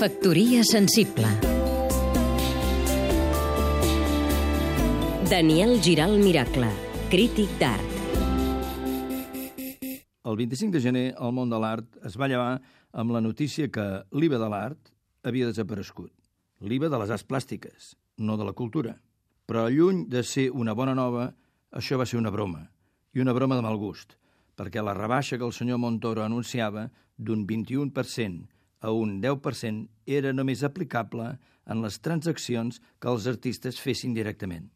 Factoria sensible Daniel Giral Miracle, crític d'art El 25 de gener, el món de l'art es va llevar amb la notícia que l'IVA de l'art havia desaparegut. L'IVA de les arts plàstiques, no de la cultura. Però lluny de ser una bona nova, això va ser una broma, i una broma de mal gust, perquè la rebaixa que el senyor Montoro anunciava d'un 21% a un 10% era només aplicable en les transaccions que els artistes fessin directament.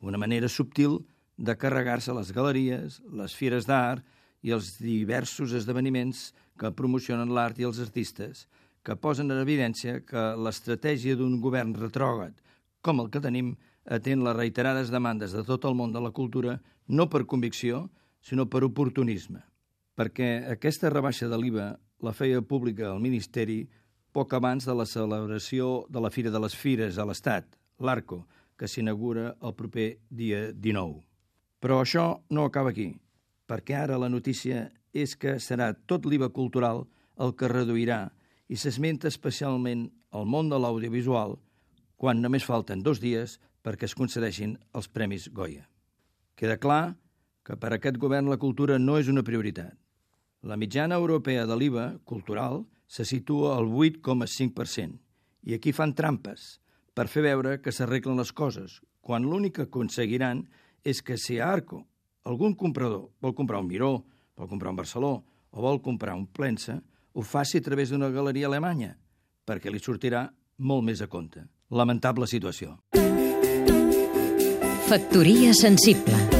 Una manera subtil de carregar-se les galeries, les fires d'art i els diversos esdeveniments que promocionen l'art i els artistes, que posen en evidència que l'estratègia d'un govern retrògrad, com el que tenim, atén les reiterades demandes de tot el món de la cultura no per convicció, sinó per oportunisme. Perquè aquesta rebaixa de l'IVA la feia pública el Ministeri poc abans de la celebració de la Fira de les Fires a l'Estat, l'ARCO, que s'inaugura el proper dia 19. Però això no acaba aquí perquè ara la notícia és que serà tot l'IVA cultural el que reduirà i s'esmenta especialment el món de l'audiovisual quan només falten dos dies perquè es concedeixin els Premis Goya. Queda clar que per aquest govern la cultura no és una prioritat. La mitjana europea de l'IVA cultural se situa al 8,5% i aquí fan trampes per fer veure que s'arreglen les coses, quan l'únic que aconseguiran és que si a Arco algun comprador vol comprar un Miró, vol comprar un Barceló o vol comprar un Plensa, ho faci a través d'una galeria alemanya, perquè li sortirà molt més a compte. Lamentable situació. Factoria sensible